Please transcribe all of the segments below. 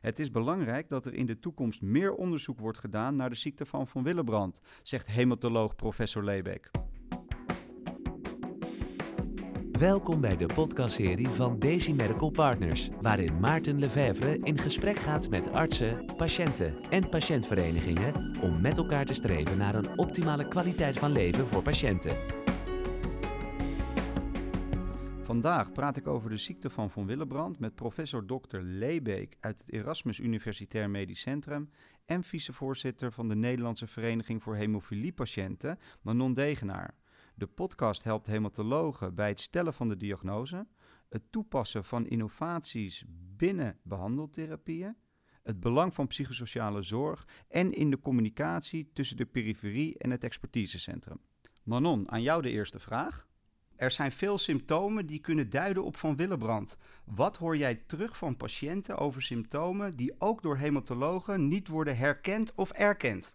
Het is belangrijk dat er in de toekomst meer onderzoek wordt gedaan naar de ziekte van Van Willebrand, zegt hematoloog professor Lebeek. Welkom bij de podcastserie van Daisy Medical Partners, waarin Maarten Lefevre in gesprek gaat met artsen, patiënten en patiëntverenigingen om met elkaar te streven naar een optimale kwaliteit van leven voor patiënten. Vandaag praat ik over de ziekte van Von Willebrand met professor Dr. Leebeek uit het Erasmus Universitair Medisch Centrum en vicevoorzitter van de Nederlandse Vereniging voor Hemofiliepatiënten, Manon Degenaar. De podcast helpt hematologen bij het stellen van de diagnose, het toepassen van innovaties binnen behandeltherapieën, het belang van psychosociale zorg en in de communicatie tussen de periferie en het expertisecentrum. Manon, aan jou de eerste vraag. Er zijn veel symptomen die kunnen duiden op Van Willebrand. Wat hoor jij terug van patiënten over symptomen die ook door hematologen niet worden herkend of erkend?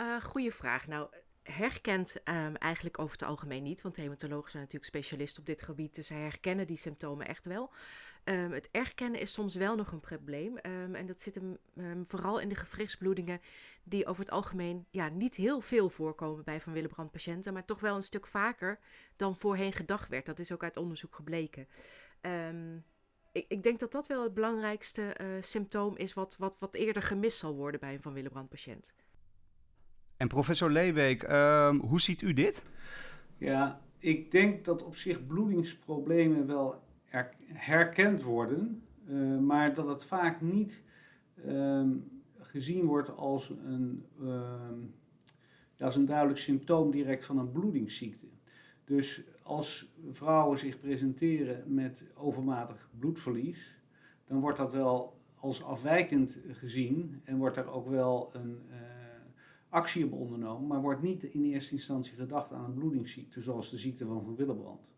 Uh, goeie vraag. Nou, herkent um, eigenlijk over het algemeen niet, want hematologen zijn natuurlijk specialisten op dit gebied, dus zij herkennen die symptomen echt wel. Um, het erkennen is soms wel nog een probleem um, en dat zit hem vooral in de gewrichtsbloedingen die over het algemeen ja, niet heel veel voorkomen bij Van Willebrand patiënten, maar toch wel een stuk vaker dan voorheen gedacht werd. Dat is ook uit onderzoek gebleken. Ik, ik, denk dat dat wel het belangrijkste uh, symptoom is wat, wat, wat eerder gemist zal worden bij een Van Willebrand patiënt. En professor Leebeek, uh, hoe ziet u dit? Ja, ik denk dat op zich bloedingsproblemen wel herkend worden, uh, maar dat het vaak niet uh, gezien wordt als een, ehm, als een duidelijk symptoom direct van een bloedingsziekte. Dus als vrouwen zich presenteren met overmatig bloedverlies, dan wordt dat wel als afwijkend gezien en wordt er ook wel een uh, actie op ondernomen, maar wordt niet in eerste instantie gedacht aan een bloedingsziekte, zoals de ziekte van Van Willebrand.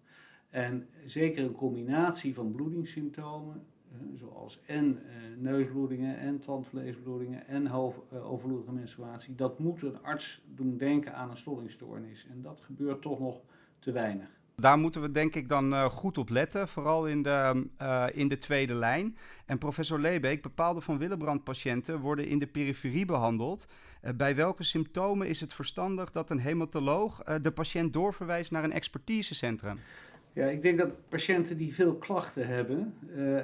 En zeker een combinatie van bloedingssymptomen, zoals en eh, neusbloedingen en tandvleesbloedingen en eh, overvloedige menstruatie, dat moet een arts doen denken aan een stollingstoornis. En dat gebeurt toch nog te weinig. Daar moeten we denk ik dan uh, goed op letten, vooral in de, uh, in de tweede lijn. En professor Leebeek, bepaalde van Willebrand-patiënten worden in de periferie behandeld. Uh, bij welke symptomen is het verstandig dat een hematoloog de patiënt doorverwijst naar een expertisecentrum? Ja, ik denk dat patiënten die veel klachten hebben,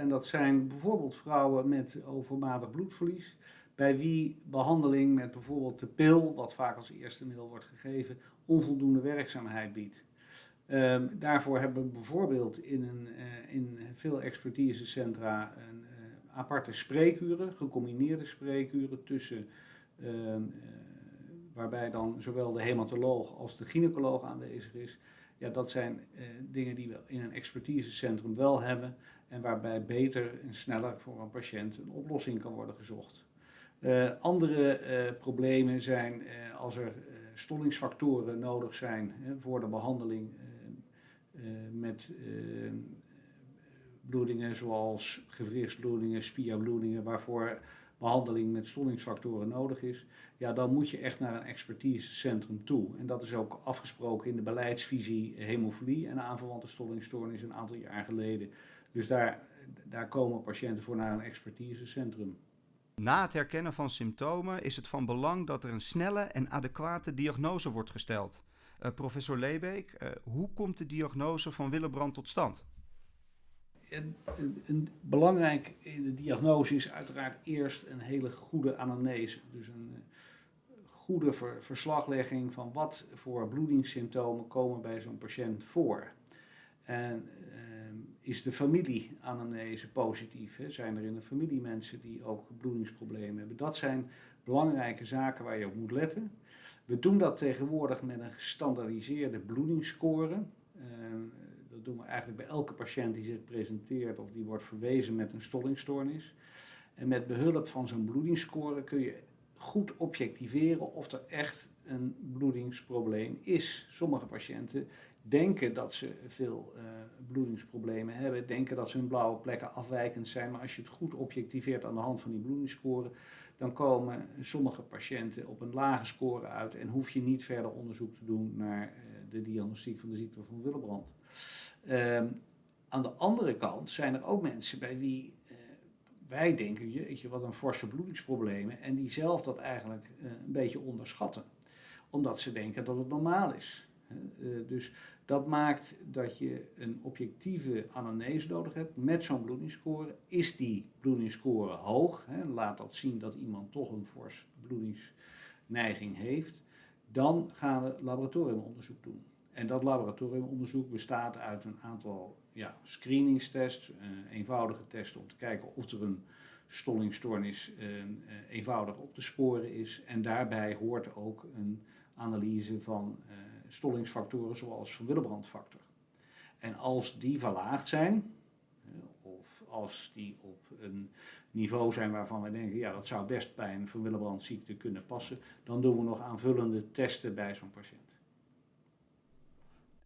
en dat zijn bijvoorbeeld vrouwen met overmatig bloedverlies, bij wie behandeling met bijvoorbeeld de pil, wat vaak als eerste middel wordt gegeven, onvoldoende werkzaamheid biedt. Um, daarvoor hebben we bijvoorbeeld in, een, uh, in veel expertisecentra een uh, aparte spreekuren, gecombineerde spreekuren tussen, um, uh, waarbij dan zowel de hematoloog als de gynaecoloog aanwezig is. Ja, dat zijn dingen die we in een expertisecentrum wel hebben en waarbij beter en sneller voor een patiënt een oplossing kan worden gezocht. andere problemen zijn als er stollingsfactoren nodig zijn voor de behandeling eh, met eh, bloedingen zoals gewrichtsbloedingen, spierbloedingen, waarvoor behandeling met stollingsfactoren nodig is, ja, dan moet je echt naar een expertisecentrum toe. En dat is ook afgesproken in de beleidsvisie hemofilie en aanverwante stollingstoornis een aantal jaar geleden. Dus daar, daar komen patiënten voor naar een expertisecentrum. Na het herkennen van symptomen is het van belang dat er een snelle en adequate diagnose wordt gesteld. Uh, professor Leebeek, uh, hoe komt de diagnose van Willebrand tot stand? Een, een, belangrijk in de diagnose is uiteraard eerst een hele goede anamnese. Dus een goede ver, verslaglegging van wat voor bloedingssymptomen komen bij zo'n patiënt voor. En is de familieanamnese positief? Hè? Zijn er in de familie mensen die ook bloedingsproblemen hebben? Dat zijn belangrijke zaken waar je op moet letten. We doen dat tegenwoordig met een gestandaardiseerde bloedingsscore. Uh, dat doen we eigenlijk bij elke patiënt die zich presenteert of die wordt verwezen met een stollingstoornis. En met behulp van zo'n bloedingsscore kun je goed objectiveren of er echt een bloedingsprobleem is. Sommige patiënten denken dat ze veel uh, bloedingsproblemen hebben, denken dat hun blauwe plekken afwijkend zijn, maar als je het goed objectiveert aan de hand van die bloedingsscore, dan komen sommige patiënten op een lage score uit en hoef je niet verder onderzoek te doen naar uh, de diagnostiek van de ziekte van Willebrand. Uh, aan de andere kant zijn er ook mensen bij wie uh, wij denken, jeetje, wat een forse bloedingsproblemen. En die zelf dat eigenlijk een beetje onderschatten. Omdat ze denken dat het normaal is. dus dat maakt dat je een objectieve anamnese nodig hebt met zo'n bloedingsscore. Is die bloedingsscore hoog, hè, laat dat zien dat iemand toch een fors bloedingsneiging heeft, dan gaan we laboratoriumonderzoek doen. En dat laboratoriumonderzoek bestaat uit een aantal ja, screeningstests, uh, eenvoudige testen om te kijken of er een stollingstoornis uh, eenvoudig op te sporen is. En daarbij hoort ook een analyse van stollingsfactoren zoals van Willebrand-factor. En als die verlaagd zijn, of als die op een niveau zijn waarvan we denken, ja, dat zou best bij een van Willebrand ziekte kunnen passen, dan doen we nog aanvullende testen bij zo'n patiënt.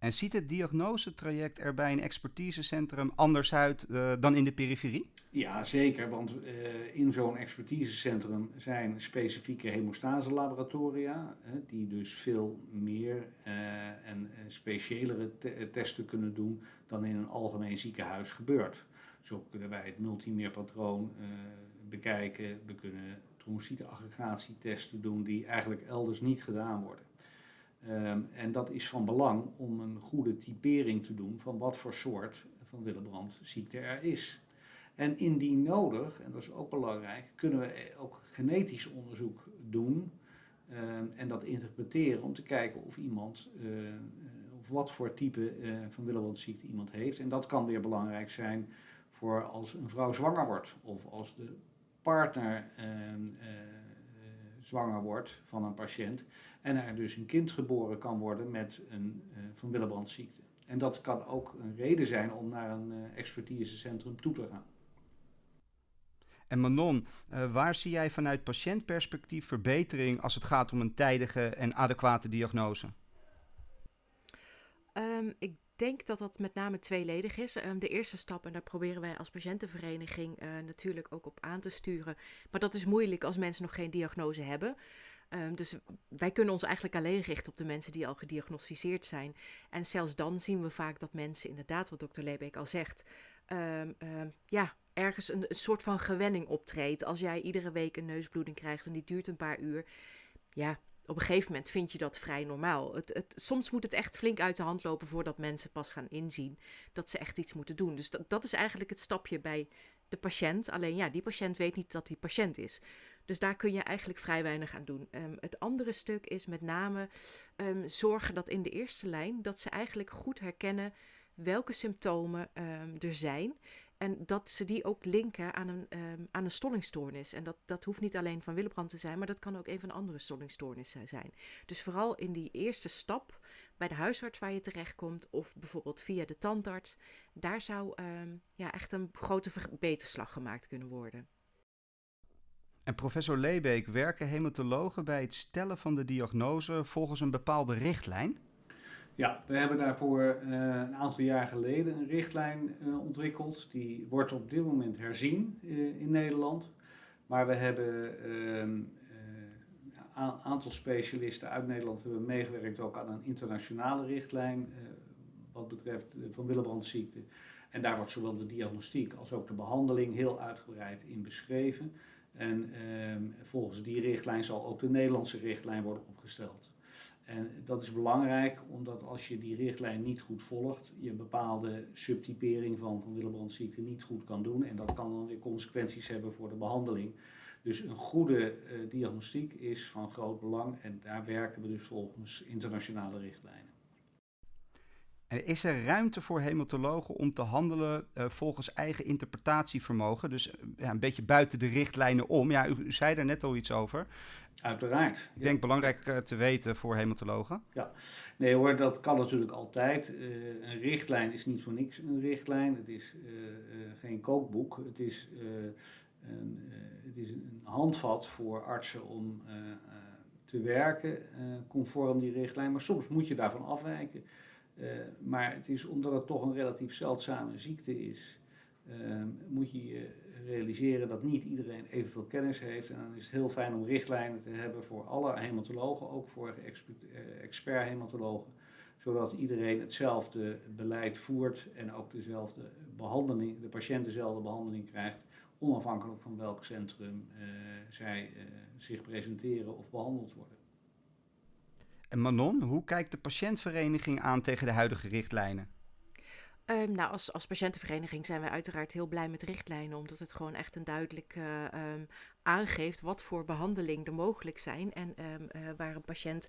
En ziet het diagnosetraject er bij een expertisecentrum anders uit uh, dan in de periferie? Ja, zeker. Want uh, in zo'n expertisecentrum zijn specifieke hemostase-laboratoria, die dus veel meer uh, en specialere te testen kunnen doen dan in een algemeen ziekenhuis gebeurt. Zo kunnen wij het multimeerpatroon bekijken, we kunnen trombocyteaggregatietesten doen die eigenlijk elders niet gedaan worden. Um, en dat is van belang om een goede typering te doen van wat voor soort van Willebrand ziekte er is. En indien nodig, en dat is ook belangrijk, kunnen we ook genetisch onderzoek doen um, en dat interpreteren om te kijken of iemand, uh, of wat voor type uh, van Willebrandziekte iemand heeft. En dat kan weer belangrijk zijn voor als een vrouw zwanger wordt of als de partner uh, zwanger wordt van een patiënt en er dus een kind geboren kan worden met een uh, van Willebrandziekte. En dat kan ook een reden zijn om naar een uh, expertisecentrum toe te gaan. En Manon, uh, waar zie jij vanuit patiëntperspectief verbetering als het gaat om een tijdige en adequate diagnose? Um, ik denk dat dat met name tweeledig is. Um, de eerste stap, en daar proberen wij als patiëntenvereniging uh, natuurlijk ook op aan te sturen. Maar dat is moeilijk als mensen nog geen diagnose hebben. Um, dus wij kunnen ons eigenlijk alleen richten op de mensen die al gediagnosticeerd zijn. En zelfs dan zien we vaak dat mensen inderdaad, wat dokter Lebeek al zegt, um, um, ja, ergens een, een, soort van gewenning optreedt. Als jij iedere week een neusbloeding krijgt en die duurt een paar uur, ja, op een gegeven moment vind je dat vrij normaal. Het, het, soms moet het echt flink uit de hand lopen voordat mensen pas gaan inzien dat ze echt iets moeten doen. Dus dat, dat is eigenlijk het stapje bij de patiënt. Alleen ja, die patiënt weet niet dat die patiënt is. Dus daar kun je eigenlijk vrij weinig aan doen. Um, het andere stuk is met name um, zorgen dat in de eerste lijn dat ze eigenlijk goed herkennen welke symptomen um, er zijn. En dat ze die ook linken aan een, aan een stollingstoornis. En dat, dat hoeft niet alleen van Willebrand te zijn, maar dat kan ook een van de andere stollingstoornissen zijn. Dus vooral in die eerste stap bij de huisarts waar je terechtkomt, of bijvoorbeeld via de tandarts, daar zou ja, echt een grote verbeterslag gemaakt kunnen worden. En professor Leebeek, werken hematologen bij het stellen van de diagnose volgens een bepaalde richtlijn? Ja, we hebben daarvoor uh, een aantal jaar geleden een richtlijn uh, ontwikkeld. Die wordt op dit moment herzien uh, in Nederland. Maar we hebben een ehm, aantal specialisten uit Nederland hebben meegewerkt ook aan een internationale richtlijn wat betreft van Willebrandziekte. En daar wordt zowel de diagnostiek als ook de behandeling heel uitgebreid in beschreven. En ehm, volgens die richtlijn zal ook de Nederlandse richtlijn worden opgesteld. En dat is belangrijk, omdat als je die richtlijn niet goed volgt, je bepaalde subtypering van, van Willebrandziekte niet goed kan doen. En dat kan dan weer consequenties hebben voor de behandeling. Dus een goede uh, diagnostiek is van groot belang en daar werken we dus volgens internationale richtlijnen. Is er ruimte voor hematologen om te handelen uh, volgens eigen interpretatievermogen? Dus ja, een beetje buiten de richtlijnen om. Ja, u, u zei daar net al iets over. Uiteraard. Ik denk belangrijk uh, te weten voor hematologen. Ja, nee hoor, dat kan natuurlijk altijd. een richtlijn is niet voor niks een richtlijn. Het is geen kookboek. Het is, een, het is een handvat voor artsen om te werken conform die richtlijn. Maar soms moet je daarvan afwijken. Uh, maar het is omdat het toch een relatief zeldzame ziekte is, uh, moet je je realiseren dat niet iedereen evenveel kennis heeft. En dan is het heel fijn om richtlijnen te hebben voor alle hematologen, ook voor eh, expert-hematologen, zodat iedereen hetzelfde beleid voert en ook dezelfde behandeling, de patiënt dezelfde behandeling krijgt onafhankelijk van welk centrum zij zich presenteren of behandeld worden. En Manon, hoe kijkt de patiëntvereniging aan tegen de huidige richtlijnen? Um, nou, als, als patiëntenvereniging zijn wij uiteraard heel blij met richtlijnen, omdat het gewoon echt een duidelijk uh, um, aangeeft wat voor behandeling er mogelijk zijn en um, uh, waar een patiënt,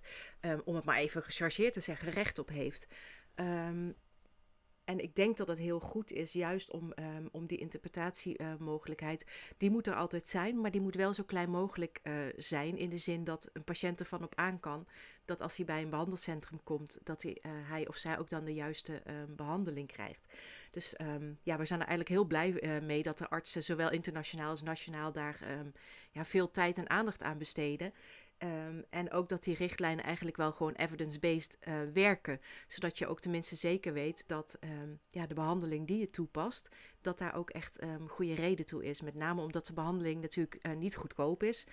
om het maar even gechargeerd te zeggen, recht op heeft. En ik denk dat het heel goed is, juist om, um, om die interpretatiemogelijkheid. Die moet er altijd zijn, maar die moet wel zo klein mogelijk uh, zijn. In de zin dat een patiënt ervan op aan kan dat als hij bij een behandelcentrum komt, dat hij, uh, hij of zij ook dan de juiste um, behandeling krijgt. Dus um, ja, we zijn er eigenlijk heel blij mee dat de artsen, zowel internationaal als nationaal, daar ja, veel tijd en aandacht aan besteden. Um, en ook dat die richtlijnen eigenlijk wel gewoon evidence-based uh, werken. Zodat je ook tenminste zeker weet dat um, ja, de behandeling die je toepast, dat daar ook echt um, goede reden toe is. Met name omdat de behandeling natuurlijk uh, niet goedkoop is.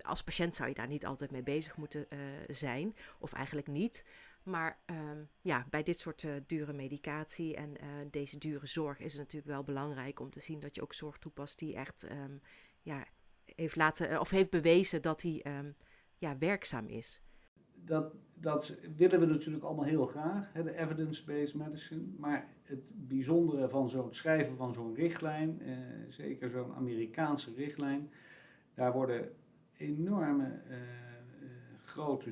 als patiënt zou je daar niet altijd mee bezig moeten uh, zijn, of eigenlijk niet. Maar ja, bij dit soort dure medicatie en deze dure zorg is het natuurlijk wel belangrijk om te zien dat je ook zorg toepast die echt ja, heeft laten eh, of heeft bewezen dat hij um, ja, werkzaam is. Dat, dat willen we natuurlijk allemaal heel graag, hè, de evidence-based medicine. Maar het bijzondere van zo'n schrijven van zo'n richtlijn, eh, zeker zo'n Amerikaanse richtlijn, daar worden enorme uh, grote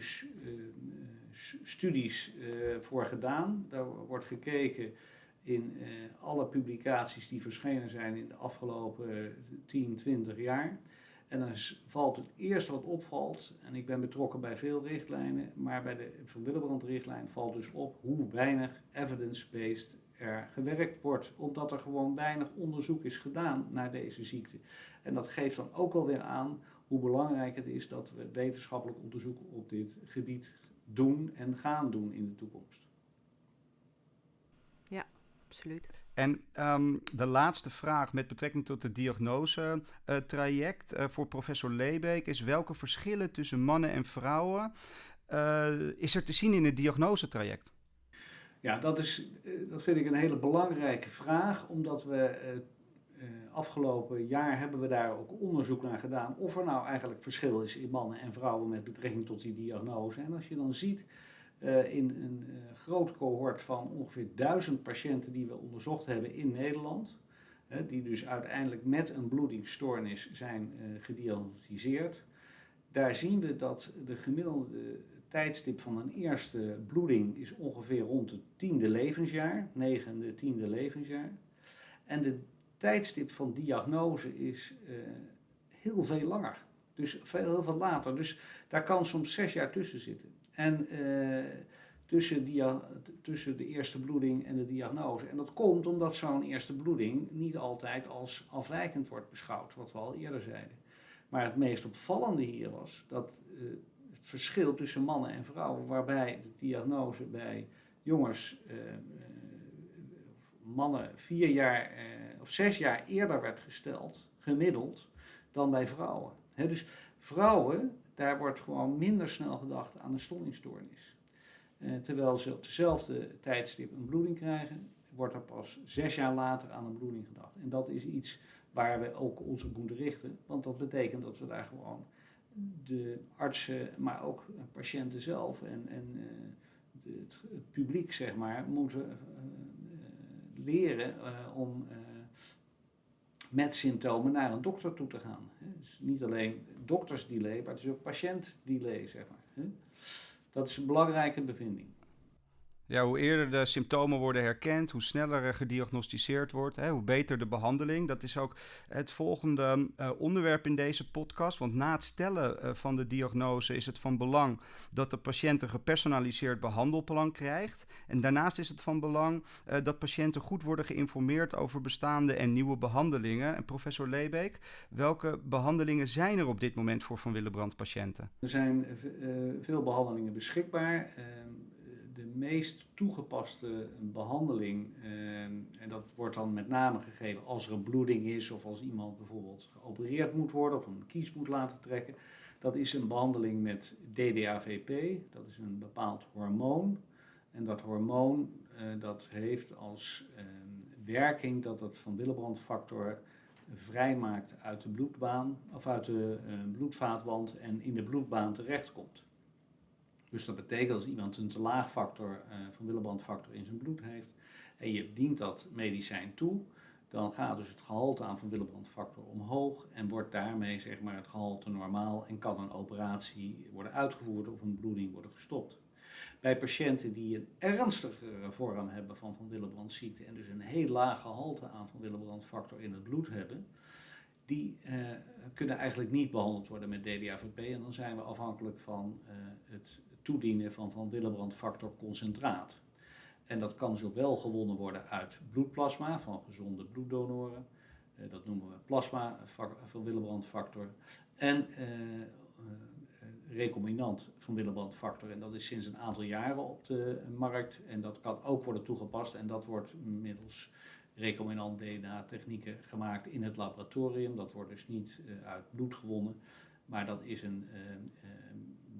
studies voor gedaan. Daar wordt gekeken in alle publicaties die verschenen zijn in de afgelopen 10, 20 jaar. En dan valt het eerste wat opvalt, en ik ben betrokken bij veel richtlijnen, maar bij de Van Willebrand-richtlijn valt dus op hoe weinig evidence-based er gewerkt wordt, omdat er gewoon weinig onderzoek is gedaan naar deze ziekte. En dat geeft dan ook wel weer aan hoe belangrijk het is dat we wetenschappelijk onderzoek op dit gebied doen en gaan doen in de toekomst. Ja, absoluut. En um, de laatste vraag met betrekking tot het diagnosetraject uh, uh, voor professor Leebeek is welke verschillen tussen mannen en vrouwen uh, is er te zien in het diagnosetraject? Ja, dat, is, dat vind ik een hele belangrijke vraag, omdat we afgelopen jaar hebben we daar ook onderzoek naar gedaan of er nou eigenlijk verschil is in mannen en vrouwen met betrekking tot die diagnose. En als je dan ziet uh, in een uh, groot cohort van ongeveer duizend patiënten die we onderzocht hebben in Nederland. Die dus uiteindelijk met een bloedingsstoornis zijn gediagnosticeerd. Daar zien we dat de gemiddelde tijdstip van een eerste bloeding is ongeveer rond het tiende levensjaar, negende, tiende levensjaar. En de tijdstip van diagnose is heel veel langer. Dus veel, heel veel later. Dus daar kan soms zes jaar tussen zitten. En uh, tussen, tussen de eerste bloeding en de diagnose. En dat komt omdat zo'n eerste bloeding niet altijd als afwijkend wordt beschouwd, wat we al eerder zeiden. Maar het meest opvallende hier was dat uh, het verschil tussen mannen en vrouwen, waarbij de diagnose bij jongens, uh, mannen vier jaar of zes jaar eerder werd gesteld, gemiddeld, dan bij vrouwen. Dus vrouwen daar wordt gewoon minder snel gedacht aan een stollingstoornis. Uh, terwijl ze op dezelfde tijdstip een bloeding krijgen, wordt er pas zes jaar later aan een bloeding gedacht. En dat is iets waar we ook op moeten richten, want dat betekent dat we daar gewoon de artsen, maar ook patiënten zelf en, en de, het, publiek, zeg maar, moeten uh, leren om met symptomen naar een dokter toe te gaan. Dus niet alleen doktersdelay, maar het is ook patiëntdelay, zeg maar. Dat is een belangrijke bevinding. Ja, hoe eerder de symptomen worden herkend, hoe sneller er gediagnosticeerd wordt, hè, hoe beter de behandeling. Dat is ook het volgende uh, onderwerp in deze podcast. Want na het stellen uh, van de diagnose is het van belang dat de patiënt een gepersonaliseerd behandelplan krijgt. En daarnaast is het van belang uh, dat patiënten goed worden geïnformeerd over bestaande en nieuwe behandelingen. En professor Leebeek, welke behandelingen zijn er op dit moment voor Van Willebrand patiënten? Er zijn veel behandelingen beschikbaar ehm, de meest toegepaste behandeling, eh, en dat wordt dan met name gegeven als er een bloeding is of als iemand bijvoorbeeld geopereerd moet worden of een kies moet laten trekken, dat is een behandeling met DDAVP, dat is een bepaald hormoon. En dat hormoon uh, dat heeft als uh, werking dat het van Willebrandfactor vrijmaakt uit de bloedbaan of uit de bloedvaatwand en in de bloedbaan terechtkomt. Dus dat betekent als iemand een te laag factor van Willebrand-factor in zijn bloed heeft en je dient dat medicijn toe, dan gaat dus het gehalte aan van Willebrand-factor omhoog en wordt daarmee zeg maar, het gehalte normaal en kan een operatie worden uitgevoerd of een bloeding worden gestopt. Bij patiënten die een ernstigere vorm hebben van van Willebrand ziekte en dus een heel laag gehalte aan van Willebrand-factor in het bloed hebben, die uh, kunnen eigenlijk niet behandeld worden met DDAVP en dan zijn we afhankelijk van uh, het toedienen van van Willebrand-factor concentraat. En dat kan zowel gewonnen worden uit bloedplasma van gezonde bloeddonoren, uh, dat noemen we plasma van Willebrand-factor, en recombinant van Willebrand-factor. En dat is sinds een aantal jaren op de markt en dat kan ook worden toegepast en dat wordt middels recombinant DNA-technieken gemaakt in het laboratorium. Dat wordt dus niet uit bloed gewonnen, maar dat is een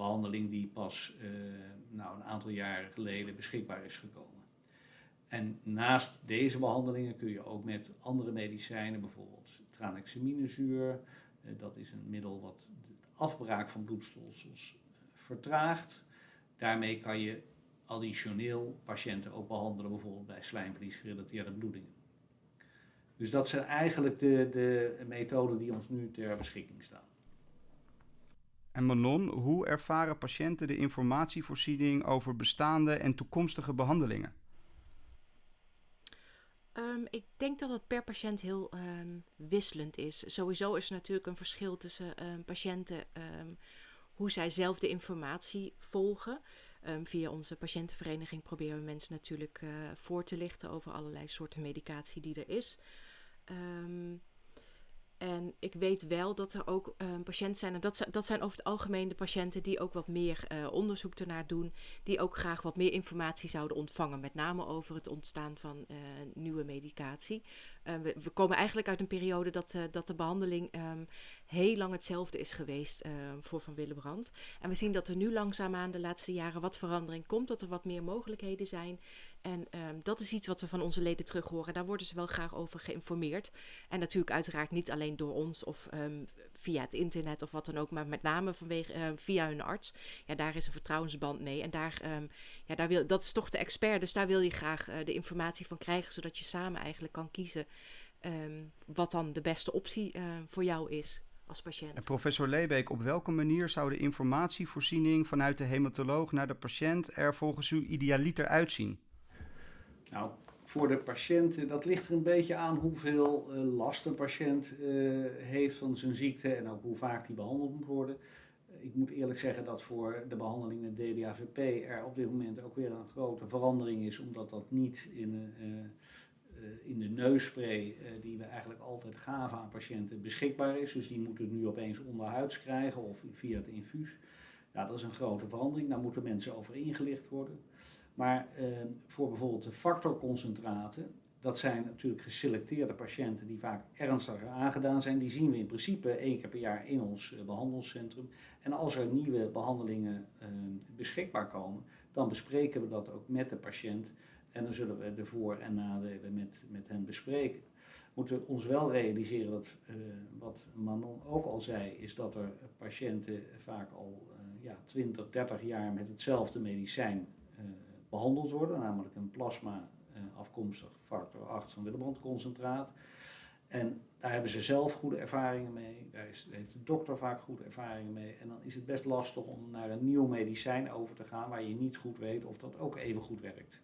behandeling die pas nou, een aantal jaren geleden beschikbaar is gekomen. En naast deze behandelingen kun je ook met andere medicijnen, bijvoorbeeld tranexaminezuur, dat is een middel wat afbraak van bloedstolsels vertraagt. Daarmee kan je additioneel patiënten ook behandelen, bijvoorbeeld bij slijmvliesgerelateerde bloedingen. Dus dat zijn eigenlijk de, de methoden die ons nu ter beschikking staan. En Manon, hoe ervaren patiënten de informatievoorziening over bestaande en toekomstige behandelingen? Um, ik denk dat het per patiënt heel um, wisselend is. Sowieso is er natuurlijk een verschil tussen um, patiënten, hoe zij zelf de informatie volgen. via onze patiëntenvereniging proberen we mensen natuurlijk uh, voor te lichten over allerlei soorten medicatie die er is. En ik weet wel dat er ook uh, patiënten zijn, en dat, dat zijn over het algemeen de patiënten die ook wat meer uh, onderzoek ernaar doen, die ook graag wat meer informatie zouden ontvangen, met name over het ontstaan van uh, nieuwe medicatie. We, we, komen eigenlijk uit een periode dat, dat de behandeling um, heel lang hetzelfde is geweest ehm, voor Van Willebrand. En we zien dat er nu langzaamaan de laatste jaren wat verandering komt, dat er wat meer mogelijkheden zijn. En um, dat is iets wat we van onze leden terug horen. Daar worden ze wel graag over geïnformeerd. En natuurlijk uiteraard niet alleen door ons of via het internet of wat dan ook, maar met name vanwege, uh, via hun arts. Ja, daar is een vertrouwensband mee. En daar, um, ja, daar wil, dat is toch de expert, dus daar wil je graag uh, de informatie van krijgen, zodat je samen eigenlijk kan kiezen wat dan de beste optie uh, voor jou is. Als patiënt. En professor Leebeek, op welke manier zou de informatievoorziening vanuit de hematoloog naar de patiënt er volgens u idealiter uitzien? Nou, voor de patiënt, dat ligt er een beetje aan hoeveel uh, last een patiënt uh, heeft van zijn ziekte en ook hoe vaak die behandeld moet worden. Ik moet eerlijk zeggen dat voor de behandeling met DDAVP er op dit moment ook weer een grote verandering is, omdat dat niet in, in de neusspray, die we eigenlijk altijd gaven aan patiënten, beschikbaar is. Dus die moeten het nu opeens onderhuids krijgen of via het infuus. Ja, dat is een grote verandering. Daar moeten mensen over ingelicht worden. Maar uh, voor bijvoorbeeld de factorconcentraten, dat zijn natuurlijk geselecteerde patiënten die vaak ernstiger aangedaan zijn. Die zien we in principe één keer per jaar in ons uh, behandelcentrum. En als er nieuwe behandelingen uh, beschikbaar komen, dan bespreken we dat ook met de patiënt. En dan zullen we de voor- en nadelen met, met hen bespreken. We moeten ons wel realiseren dat, uh, wat Manon ook al zei, is dat er patiënten vaak al ja, 20, 30 jaar met hetzelfde medicijn behandeld worden, namelijk een plasma uh, afkomstig factor 8 van Willebrand concentraat. En daar hebben ze zelf goede ervaringen mee, daar heeft de dokter vaak goede ervaringen mee. En dan is het best lastig om naar een nieuw medicijn over te gaan waar je niet goed weet of dat ook even goed werkt.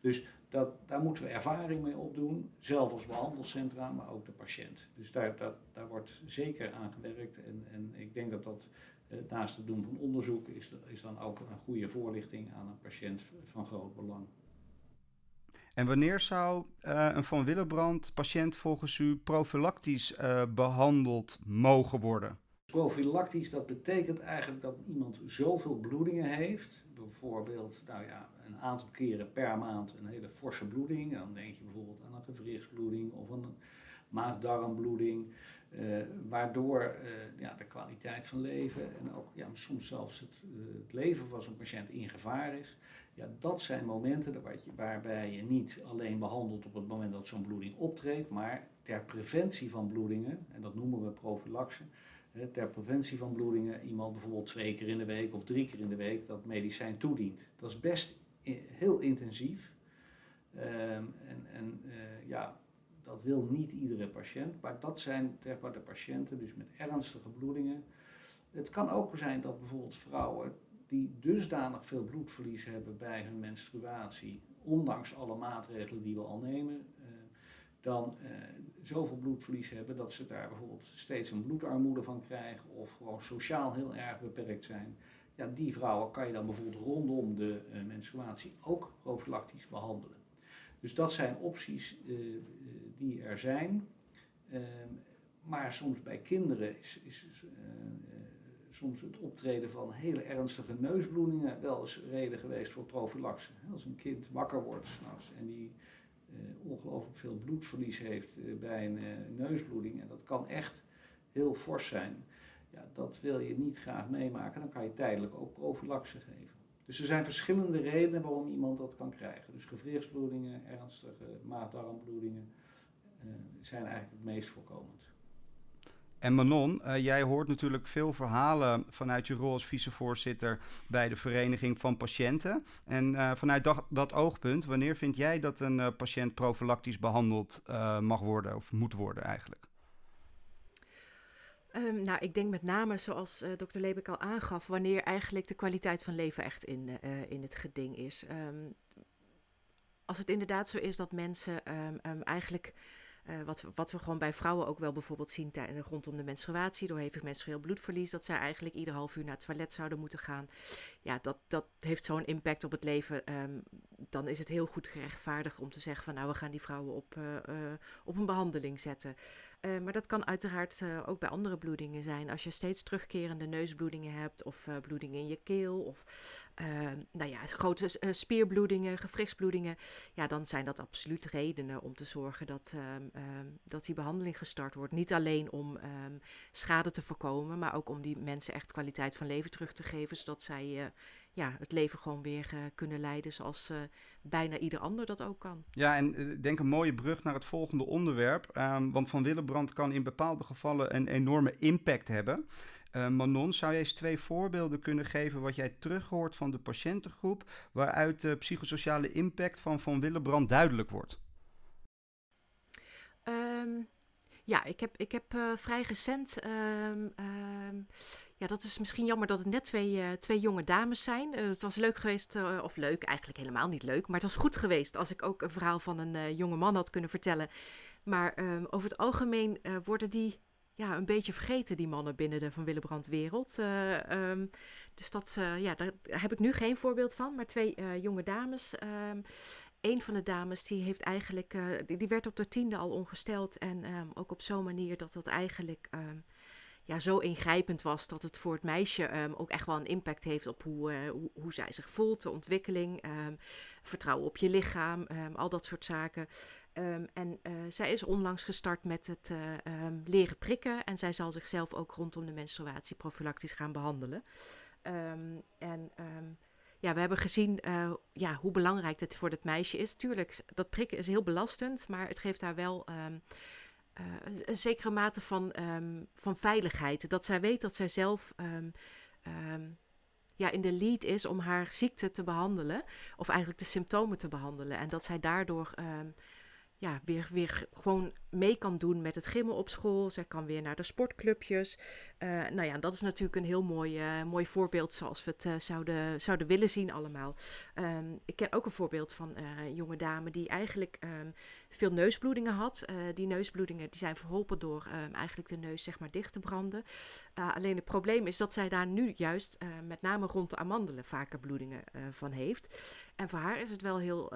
Dus dat, daar moeten we ervaring mee opdoen, zelf als behandelcentra, maar ook de patiënt. Dus daar, daar wordt zeker aan gewerkt en, en ik denk dat dat eh, naast het doen van onderzoek is, is dan ook een goede voorlichting aan een patiënt van groot belang. En wanneer zou uh, een Van Willebrand patiënt volgens u profilactisch uh, behandeld mogen worden? Profilactisch, dat betekent eigenlijk dat iemand zoveel bloedingen heeft, bijvoorbeeld nou ja, een aantal keren per maand een hele forse bloeding. Dan denk je bijvoorbeeld aan een gewrichtsbloeding of een maagdarmbloeding. Waardoor ja, de kwaliteit van leven en ook ja, soms zelfs het, het leven van zo'n patiënt in gevaar is. Ja, dat zijn momenten waarbij je niet alleen behandelt op het moment dat zo'n bloeding optreedt, maar ter preventie van bloedingen, en dat noemen we profylaxe, ter preventie van bloedingen iemand bijvoorbeeld twee keer in de week of drie keer in de week dat medicijn toedient. Dat is best heel intensief. Ehm, en en ja, dat wil niet iedere patiënt, maar dat zijn de patiënten dus met ernstige bloedingen. Het kan ook zijn dat bijvoorbeeld vrouwen die dusdanig veel bloedverlies hebben bij hun menstruatie, ondanks alle maatregelen die we al nemen, uh, dan uh, zoveel bloedverlies hebben dat ze daar bijvoorbeeld steeds een bloedarmoede van krijgen of gewoon sociaal heel erg beperkt zijn. Ja, die vrouwen kan je dan bijvoorbeeld rondom de uh, menstruatie ook profilactisch behandelen. Dus dat zijn opties die er zijn. Ehm, maar soms bij kinderen is, is soms het optreden van hele ernstige neusbloedingen wel eens reden geweest voor profilaxe. Als een kind wakker wordt s'nachts en die uh, ongelooflijk veel bloedverlies heeft bij een neusbloeding, en dat kan echt heel fors zijn, ja, dat wil je niet graag meemaken, dan kan je tijdelijk ook profilaxe geven. Dus er zijn verschillende redenen waarom iemand dat kan krijgen. Dus gewrichtsbloedingen, ernstige maagdarmbloedingen zijn eigenlijk het meest voorkomend. En Manon, uh, jij hoort natuurlijk veel verhalen vanuit je rol als vicevoorzitter bij de Vereniging van Patiënten. En uh, vanuit dat, dat, oogpunt, wanneer vind jij dat een uh, patiënt profilactisch behandeld mag worden of moet worden eigenlijk? Um, nou, ik denk met name, zoals dokter Lebeck al aangaf, wanneer eigenlijk de kwaliteit van leven echt in, in het geding is. Um, als het inderdaad zo is dat mensen um, eigenlijk uh, wat, wat we gewoon bij vrouwen ook wel bijvoorbeeld zien rondom de menstruatie, door hevig menstrueel bloedverlies, dat zij eigenlijk ieder half uur naar het toilet zouden moeten gaan. Ja, dat, dat heeft zo'n impact op het leven. Um, dan is het heel goed gerechtvaardigd om te zeggen van nou, we gaan die vrouwen op, uh, uh, op een behandeling zetten. Uh, maar dat kan uiteraard uh, ook bij andere bloedingen zijn. Als je steeds terugkerende neusbloedingen hebt, of uh, bloedingen in je keel, of nou ja, grote spierbloedingen, gewrichtsbloedingen, ja, dan zijn dat absoluut redenen om te zorgen dat, um, dat die behandeling gestart wordt. Niet alleen om um, schade te voorkomen, maar ook om die mensen echt kwaliteit van leven terug te geven, zodat zij ja, het leven gewoon weer uh, kunnen leiden zoals uh, bijna ieder ander dat ook kan. Ja, en ik uh, denk een mooie brug naar het volgende onderwerp. Um, want Van Willebrand kan in bepaalde gevallen een enorme impact hebben. Uh, Manon, zou jij eens twee voorbeelden kunnen geven wat jij terughoort van de patiëntengroep, waaruit de psychosociale impact van Van Willebrand duidelijk wordt? Um, ja, ik heb, ik heb uh, vrij recent. Um, um, ja, dat is misschien jammer dat het net twee, uh, twee jonge dames zijn. Uh, het was leuk geweest, of leuk, eigenlijk helemaal niet leuk. Maar het was goed geweest als ik ook een verhaal van een jonge man had kunnen vertellen. Maar um, over het algemeen worden die ja, een beetje vergeten, die mannen binnen de Van Willebrand wereld. dus dat, ja, daar heb ik nu geen voorbeeld van. Maar twee jonge dames een van de dames die heeft eigenlijk, uh, die, die, werd op de tiende al ongesteld. En um, ook op zo'n manier dat dat eigenlijk um, ja, zo ingrijpend was dat het voor het meisje um, ook echt wel een impact heeft op hoe, uh, hoe, hoe, zij zich voelt, de ontwikkeling, vertrouwen op je lichaam, al dat soort zaken. en uh, zij is onlangs gestart met het leren prikken en zij zal zichzelf ook rondom de menstruatie profilactisch gaan behandelen. en ja, we hebben gezien uh, ja, hoe belangrijk het voor het meisje is. Tuurlijk, dat prikken is heel belastend, maar het geeft haar wel um, uh, een zekere mate van, um, van veiligheid. Dat zij weet dat zij zelf um, ja, in de lead is om haar ziekte te behandelen, of eigenlijk de symptomen te behandelen. En dat zij daardoor ja, weer, weer gewoon mee kan doen met het gimmen op school. Zij kan weer naar de sportclubjes. Uh, nou ja, dat is natuurlijk een heel mooi, uh, mooi voorbeeld zoals we het uh, zouden, zouden willen zien allemaal. Um, ik ken ook een voorbeeld van een jonge dame die eigenlijk um, veel neusbloedingen had. die neusbloedingen die zijn verholpen door um, eigenlijk de neus zeg maar dicht te branden. alleen het probleem is dat zij daar nu juist met name rond de amandelen vaker bloedingen van heeft. En voor haar is het wel heel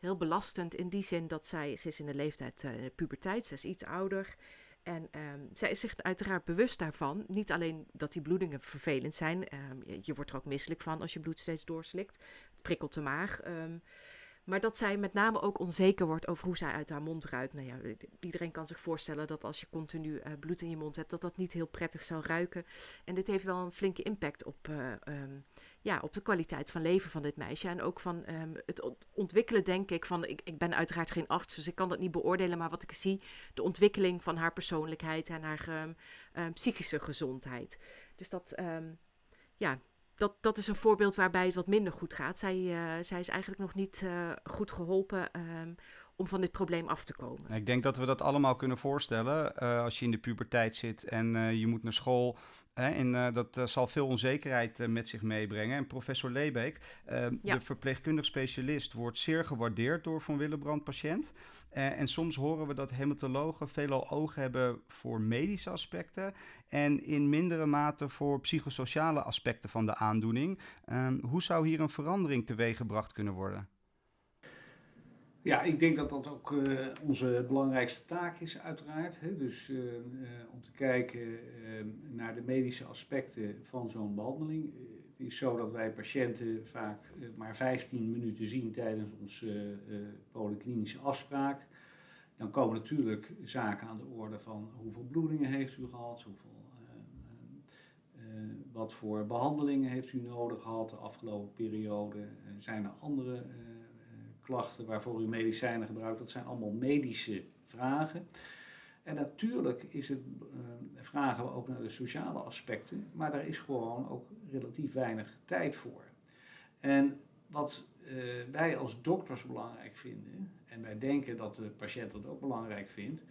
heel belastend in die zin dat zij, ze is in de leeftijd uh, puberteit, ze is iets ouder. En um, zij is zich uiteraard bewust daarvan. Niet alleen dat die bloedingen vervelend zijn. Um, je, wordt er ook misselijk van als je bloed steeds doorslikt. Het prikkelt de maag. Um, Maar dat zij met name ook onzeker wordt over hoe zij uit haar mond ruikt. Nou ja, iedereen kan zich voorstellen dat als je continu uh, bloed in je mond hebt, dat dat niet heel prettig zou ruiken. En dit heeft wel een flinke impact op, um, ja, op de kwaliteit van leven van dit meisje. En ook van um, het ontwikkelen, denk ik, van. Ik, ik ben uiteraard geen arts, dus ik kan dat niet beoordelen. Maar wat ik zie, de ontwikkeling van haar persoonlijkheid en haar um, psychische gezondheid. Dus dat, ja, dat, dat is een voorbeeld waarbij het wat minder goed gaat. Zij, uh, zij is eigenlijk nog niet uh, goed geholpen om van dit probleem af te komen. Ik denk dat we dat allemaal kunnen voorstellen. Uh, als je in de puberteit zit en je moet naar school en uh, dat zal veel onzekerheid met zich meebrengen. En professor Lebeek, ja. de verpleegkundig specialist, wordt zeer gewaardeerd door Van Willebrand patiënt. en soms horen we dat hematologen veelal oog hebben voor medische aspecten en in mindere mate voor psychosociale aspecten van de aandoening. Ehm, hoe zou hier een verandering teweeggebracht kunnen worden? Ja, ik denk dat dat ook uh, onze belangrijkste taak is, uiteraard. Hè? Dus uh, uh, om te kijken naar de medische aspecten van zo'n behandeling. het is zo dat wij patiënten vaak maar 15 minuten zien tijdens onze polyklinische afspraak. Dan komen natuurlijk zaken aan de orde van hoeveel bloedingen heeft u gehad, hoeveel, wat voor behandelingen heeft u nodig gehad de afgelopen periode. zijn er andere waarvoor u medicijnen gebruikt, dat zijn allemaal medische vragen. En natuurlijk is het, uh, vragen we ook naar de sociale aspecten, maar daar is gewoon ook relatief weinig tijd voor. En wat uh, wij als dokters belangrijk vinden, en wij denken dat de patiënt dat ook belangrijk vindt,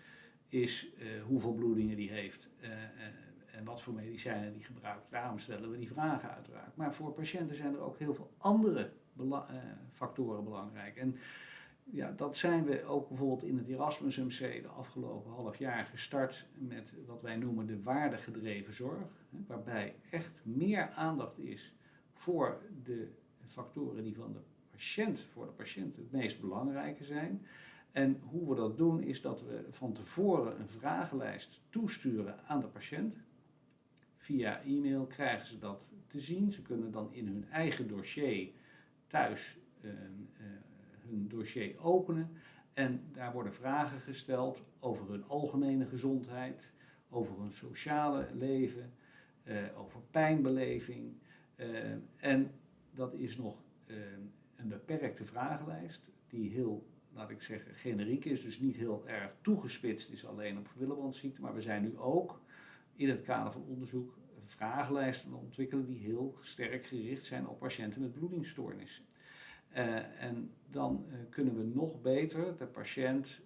is uh, hoeveel bloedingen die heeft en wat voor medicijnen die gebruikt. Daarom stellen we die vragen uiteraard. Maar voor patiënten zijn er ook heel veel andere uh, factoren belangrijk. En ja, dat zijn we ook bijvoorbeeld in het Erasmus MC de afgelopen half jaar gestart met wat wij noemen de waardegedreven zorg. Waarbij echt meer aandacht is voor de factoren die van de patiënt, voor de patiënt het meest belangrijke zijn. En hoe we dat doen is dat we van tevoren een vragenlijst toesturen aan de patiënt. Via e-mail krijgen ze dat te zien. Ze kunnen dan in hun eigen dossier thuis uh, uh, hun dossier openen. En daar worden vragen gesteld over hun algemene gezondheid, over hun sociale leven, uh, over pijnbeleving. en dat is nog een beperkte vragenlijst die heel, laat ik zeggen, generiek is. Dus niet heel erg toegespitst is alleen op Willebrandsziekte. Maar we zijn nu ook in het kader van onderzoek vragenlijsten ontwikkelen die heel sterk gericht zijn op patiënten met bloedingsstoornissen. Uh, en dan uh, kunnen we nog beter de patiënt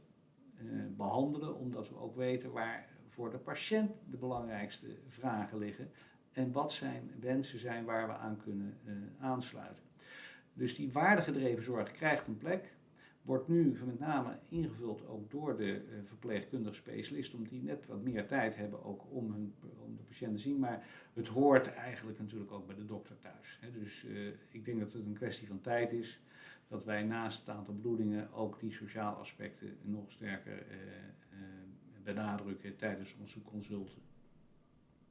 uh, behandelen, omdat we ook weten waar voor de patiënt de belangrijkste vragen liggen en wat zijn wensen zijn waar we aan kunnen aansluiten. Dus die waardegedreven zorg krijgt een plek wordt nu met name ingevuld ook door de verpleegkundige specialisten, omdat die net wat meer tijd hebben ook om, hun, om de patiënt te zien. Maar het hoort eigenlijk natuurlijk ook bij de dokter thuis. Hè. Dus uh, ik denk dat het een kwestie van tijd is dat wij naast het aantal bloedingen ook die sociale aspecten nog sterker uh, benadrukken tijdens onze consulten.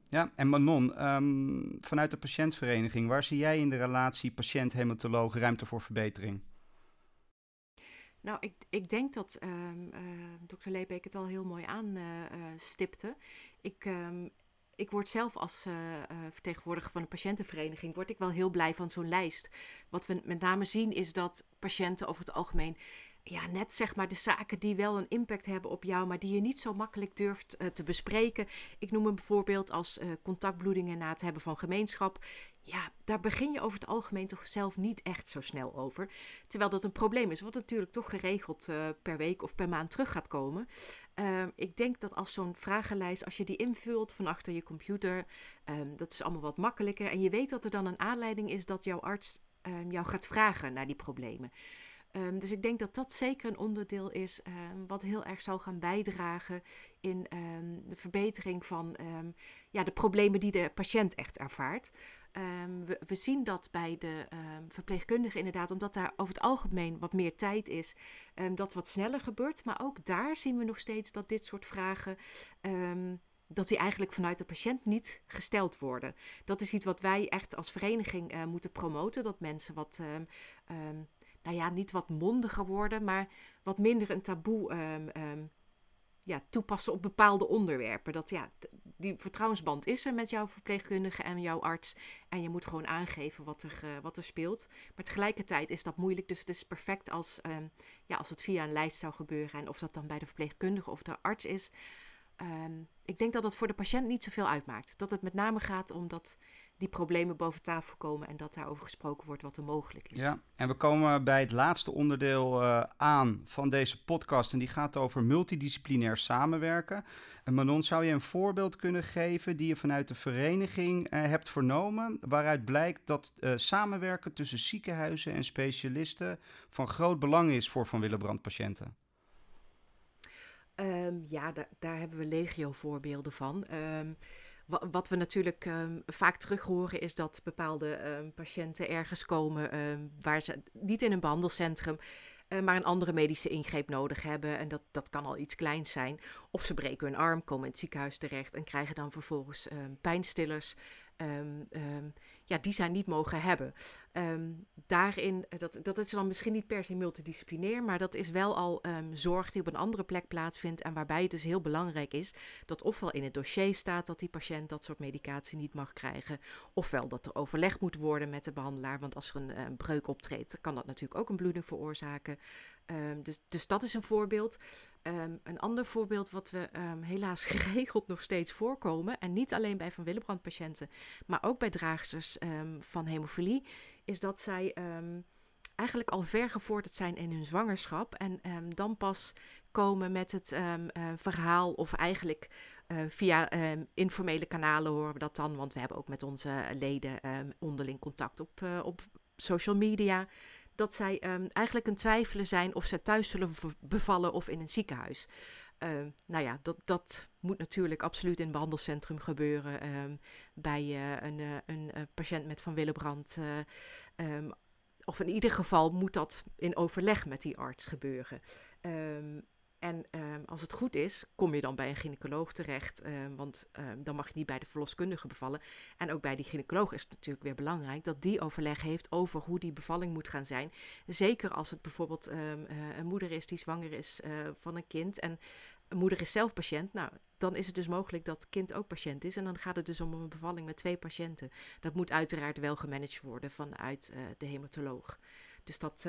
Ja, en Manon, um, vanuit de patiëntvereniging, waar zie jij in de relatie patiënt-hematoloog ruimte voor verbetering? Nou, ik, ik denk dat um, uh, dokter Leebeek het al heel mooi aanstipte. Uh, uh, ik, um, ik word zelf als uh, vertegenwoordiger van een patiëntenvereniging word ik wel heel blij van zo'n lijst. Wat we met name zien is dat patiënten over het algemeen ja, net zeg maar de zaken die wel een impact hebben op jou, maar die je niet zo makkelijk durft uh, te bespreken. Ik noem een bijvoorbeeld als contactbloedingen na het hebben van gemeenschap. Ja, daar begin je over het algemeen toch zelf niet echt zo snel over. Terwijl dat een probleem is, wat natuurlijk toch geregeld uh, per week of per maand terug gaat komen. Uh, ik denk dat als zo'n vragenlijst, als je die invult van achter je computer, um, dat is allemaal wat makkelijker. En je weet dat er dan een aanleiding is dat jouw arts um, jou gaat vragen naar die problemen. Um, dus ik denk dat dat zeker een onderdeel is um, wat heel erg zal gaan bijdragen in um, de verbetering van ja, de problemen die de patiënt echt ervaart. We, we, zien dat bij de verpleegkundigen inderdaad, omdat daar over het algemeen wat meer tijd is, dat wat sneller gebeurt. Maar ook daar zien we nog steeds dat dit soort vragen dat die eigenlijk vanuit de patiënt niet gesteld worden. Dat is iets wat wij echt als vereniging uh, moeten promoten. Dat mensen wat nou ja, niet wat mondiger worden, maar wat minder een taboe ehm, ehm, ja, toepassen op bepaalde onderwerpen. Dat ja, die vertrouwensband is er met jouw verpleegkundige en jouw arts. En je moet gewoon aangeven wat er, uh, wat er speelt. Maar tegelijkertijd is dat moeilijk. Dus het is perfect als, um, ja, als het via een lijst zou gebeuren. En of dat dan bij de verpleegkundige of de arts is. Ik denk dat het voor de patiënt niet zoveel uitmaakt. Dat het met name gaat om dat die problemen boven tafel komen en dat daarover gesproken wordt wat er mogelijk is. Ja, en we komen bij het laatste onderdeel uh, aan van deze podcast en die gaat over multidisciplinair samenwerken. En Manon, zou je een voorbeeld kunnen geven die je vanuit de vereniging uh, hebt vernomen, waaruit blijkt dat uh, samenwerken tussen ziekenhuizen en specialisten van groot belang is voor Van Willebrand patiënten? Um, ja, daar, daar hebben we legio voorbeelden van. Um, wat we natuurlijk um, vaak terug horen is dat bepaalde um, patiënten ergens komen um, waar ze niet in een behandelcentrum, uh, maar een andere medische ingreep nodig hebben. En dat, dat kan al iets kleins zijn. Of ze breken hun arm, komen in het ziekenhuis terecht en krijgen dan vervolgens pijnstillers. Ja, die zij niet mogen hebben. Um, daarin, eh, dat, dat is dan misschien niet per se multidisciplinair, maar dat is wel al um, zorg die op een andere plek plaatsvindt. En waarbij het dus heel belangrijk is dat ofwel in het dossier staat dat die patiënt dat soort medicatie niet mag krijgen, ofwel dat er overlegd moet worden met de behandelaar. Want als er een, een breuk optreedt, kan dat natuurlijk ook een bloeding veroorzaken. Um, dus, dus dat is een voorbeeld. Um, een ander voorbeeld wat we um, helaas geregeld nog steeds voorkomen, en niet alleen bij Van Willebrand patiënten, maar ook bij draagsters van hemofilie, is dat zij eigenlijk al ver gevorderd zijn in hun zwangerschap. En dan pas komen met het uh, verhaal, of eigenlijk uh, via informele kanalen horen we dat dan. Want we hebben ook met onze leden onderling contact op, uh, op social media. Dat zij eigenlijk een twijfelen zijn of ze thuis zullen bevallen of in een ziekenhuis. Uh, nou ja, dat, dat moet natuurlijk absoluut in het behandelcentrum gebeuren. Um, bij uh, een, uh, een patiënt met Van Willebrand. Um, of in ieder geval moet dat in overleg met die arts gebeuren. Um, en als het goed is, kom je dan bij een gynaecoloog terecht. want dan mag je niet bij de verloskundige bevallen. En ook bij die gynaecoloog is het natuurlijk weer belangrijk dat die overleg heeft over hoe die bevalling moet gaan zijn. Zeker als het bijvoorbeeld een moeder is die zwanger is van een kind. En een moeder is zelf patiënt, nou, dan is het dus mogelijk dat het kind ook patiënt is. En dan gaat het dus om een bevalling met twee patiënten. Dat moet uiteraard wel gemanaged worden vanuit uh, de hematoloog. Dus dat,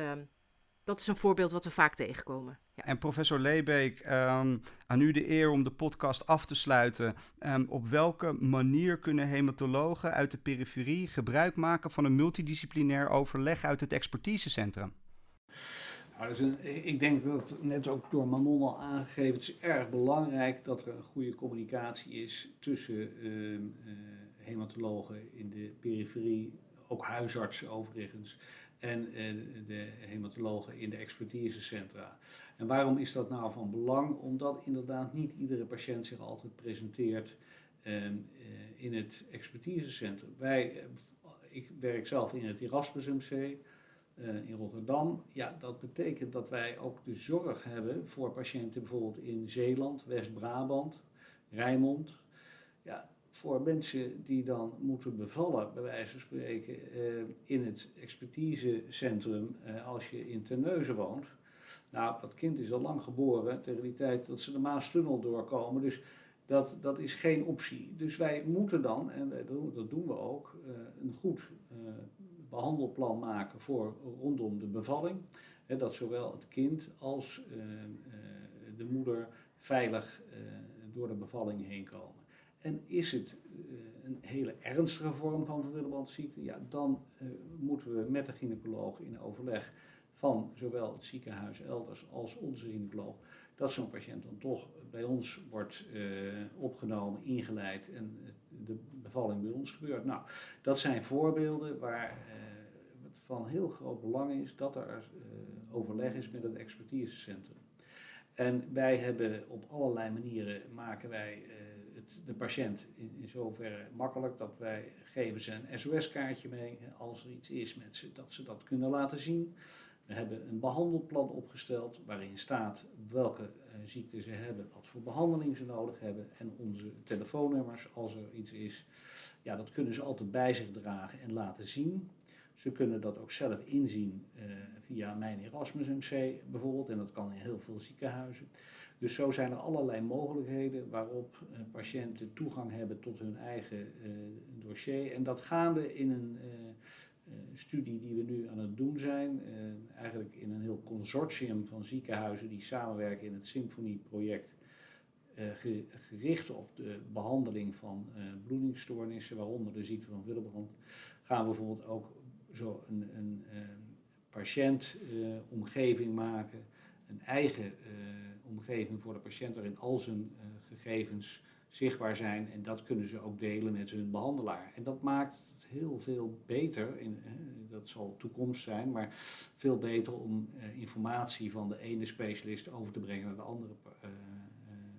dat is een voorbeeld wat we vaak tegenkomen. Ja. En professor Leebeek, um, aan u de eer om de podcast af te sluiten. Um, op welke manier kunnen hematologen uit de periferie gebruik maken van een multidisciplinair overleg uit het expertisecentrum? Nou, dus een, ik denk dat net ook door Manon al aangegeven, het is erg belangrijk dat er een goede communicatie is tussen uh, uh, hematologen in de periferie, ook huisartsen overigens, en de hematologen in de expertisecentra. En waarom is dat nou van belang? Omdat inderdaad niet iedere patiënt zich altijd presenteert ehm, in het expertisecentrum. Wij, ik werk zelf in het Erasmus MC. Uh, in Rotterdam. Ja, dat betekent dat wij ook de zorg hebben voor patiënten bijvoorbeeld in Zeeland, West-Brabant, Rijnmond. Ja, voor mensen die dan moeten bevallen, bij wijze van spreken, uh, in het expertisecentrum uh, als je in Terneuzen woont. Nou, dat kind is al lang geboren tegen die tijd dat ze de Maastunnel doorkomen. Dus dat, dat is geen optie. Dus wij moeten dan, en dat doen we ook, een goed behandelplan maken voor rondom de bevalling. Dat zowel het kind als de moeder veilig door de bevalling heen komen. En is het een hele ernstige vorm van verwillebrandziekte, ja, dan moeten we met de gynaecoloog in overleg van zowel het ziekenhuis elders als onze gynaecoloog, dat zo'n patiënt dan toch bij ons wordt opgenomen, ingeleid en de bevalling bij ons gebeurt. Nou, dat zijn voorbeelden waar van heel groot belang is dat er overleg is met het expertisecentrum. En wij hebben op allerlei manieren maken wij de patiënt in, in zoverre makkelijk dat wij geven ze een SOS-kaartje mee als er iets is met ze, dat ze dat kunnen laten zien. We hebben een behandelplan opgesteld waarin staat welke uh, ziekte ze hebben, wat voor behandeling ze nodig hebben en onze telefoonnummers als er iets is. Ja, dat kunnen ze altijd bij zich dragen en laten zien Ze kunnen dat ook zelf inzien via Mijn Erasmus MC bijvoorbeeld. En dat kan in heel veel ziekenhuizen. Dus zo zijn er allerlei mogelijkheden waarop patiënten toegang hebben tot hun eigen dossier. En dat gaande in een studie die we nu aan het doen zijn. eigenlijk in een heel consortium van ziekenhuizen die samenwerken in het Symfonie-project. Gericht op de behandeling van bloedingsstoornissen, waaronder de ziekte van Willebrand, gaan we bijvoorbeeld ook zo een, een, een patiëntomgeving maken, een eigen omgeving voor de patiënt waarin al zijn gegevens zichtbaar zijn en dat kunnen ze ook delen met hun behandelaar. En dat maakt het heel veel beter, in, dat zal toekomst zijn, maar veel beter om informatie van de ene specialist over te brengen naar de andere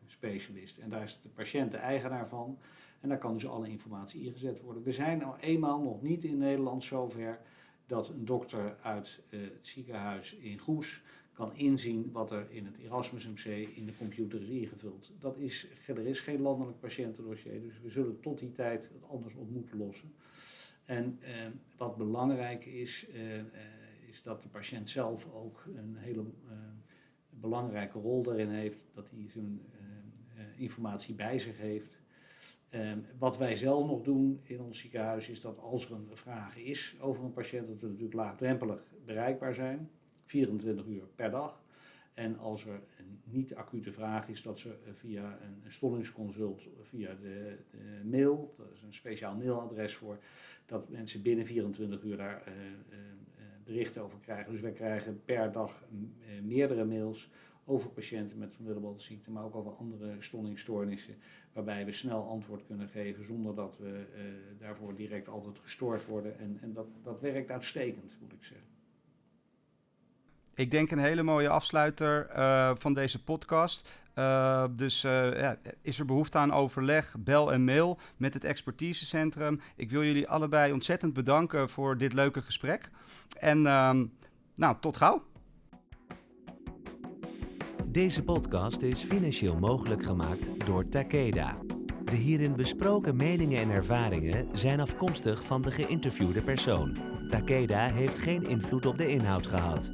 specialist. En daar is de patiënt de eigenaar van. En daar kan dus alle informatie ingezet worden. We zijn nou eenmaal nog niet in Nederland zover dat een dokter uit het ziekenhuis in Goes kan inzien wat er in het Erasmus MC in de computer is ingevuld. Dat is, er is geen landelijk patiëntendossier, dus we zullen tot die tijd het anders op moeten lossen. En uh, wat belangrijk is, uh, is dat de patiënt zelf ook een hele belangrijke rol daarin heeft, dat hij zijn eh, informatie bij zich heeft. Ehm, wat wij zelf nog doen in ons ziekenhuis is dat als er een vraag is over een patiënt, dat we natuurlijk laagdrempelig bereikbaar zijn, 24 uur per dag. En als er een niet-acute vraag is, dat ze eh, via een stollingsconsult, via de, mail, dat is een speciaal mailadres voor, dat mensen binnen 24 uur daar uh, berichten over krijgen. Dus wij krijgen per dag meerdere mails over patiënten met van Willebrand maar ook over andere stollingsstoornissen, waarbij we snel antwoord kunnen geven zonder dat we daarvoor direct altijd gestoord worden. En, en dat, dat werkt uitstekend, moet ik zeggen. Ik denk een hele mooie afsluiter uh, van deze podcast. Uh, dus ja, is er behoefte aan overleg, bel en mail met het expertisecentrum. Ik wil jullie allebei ontzettend bedanken voor dit leuke gesprek. En ehm, nou, tot gauw. Deze podcast is financieel mogelijk gemaakt door Takeda. De hierin besproken meningen en ervaringen zijn afkomstig van de geïnterviewde persoon. Takeda heeft geen invloed op de inhoud gehad.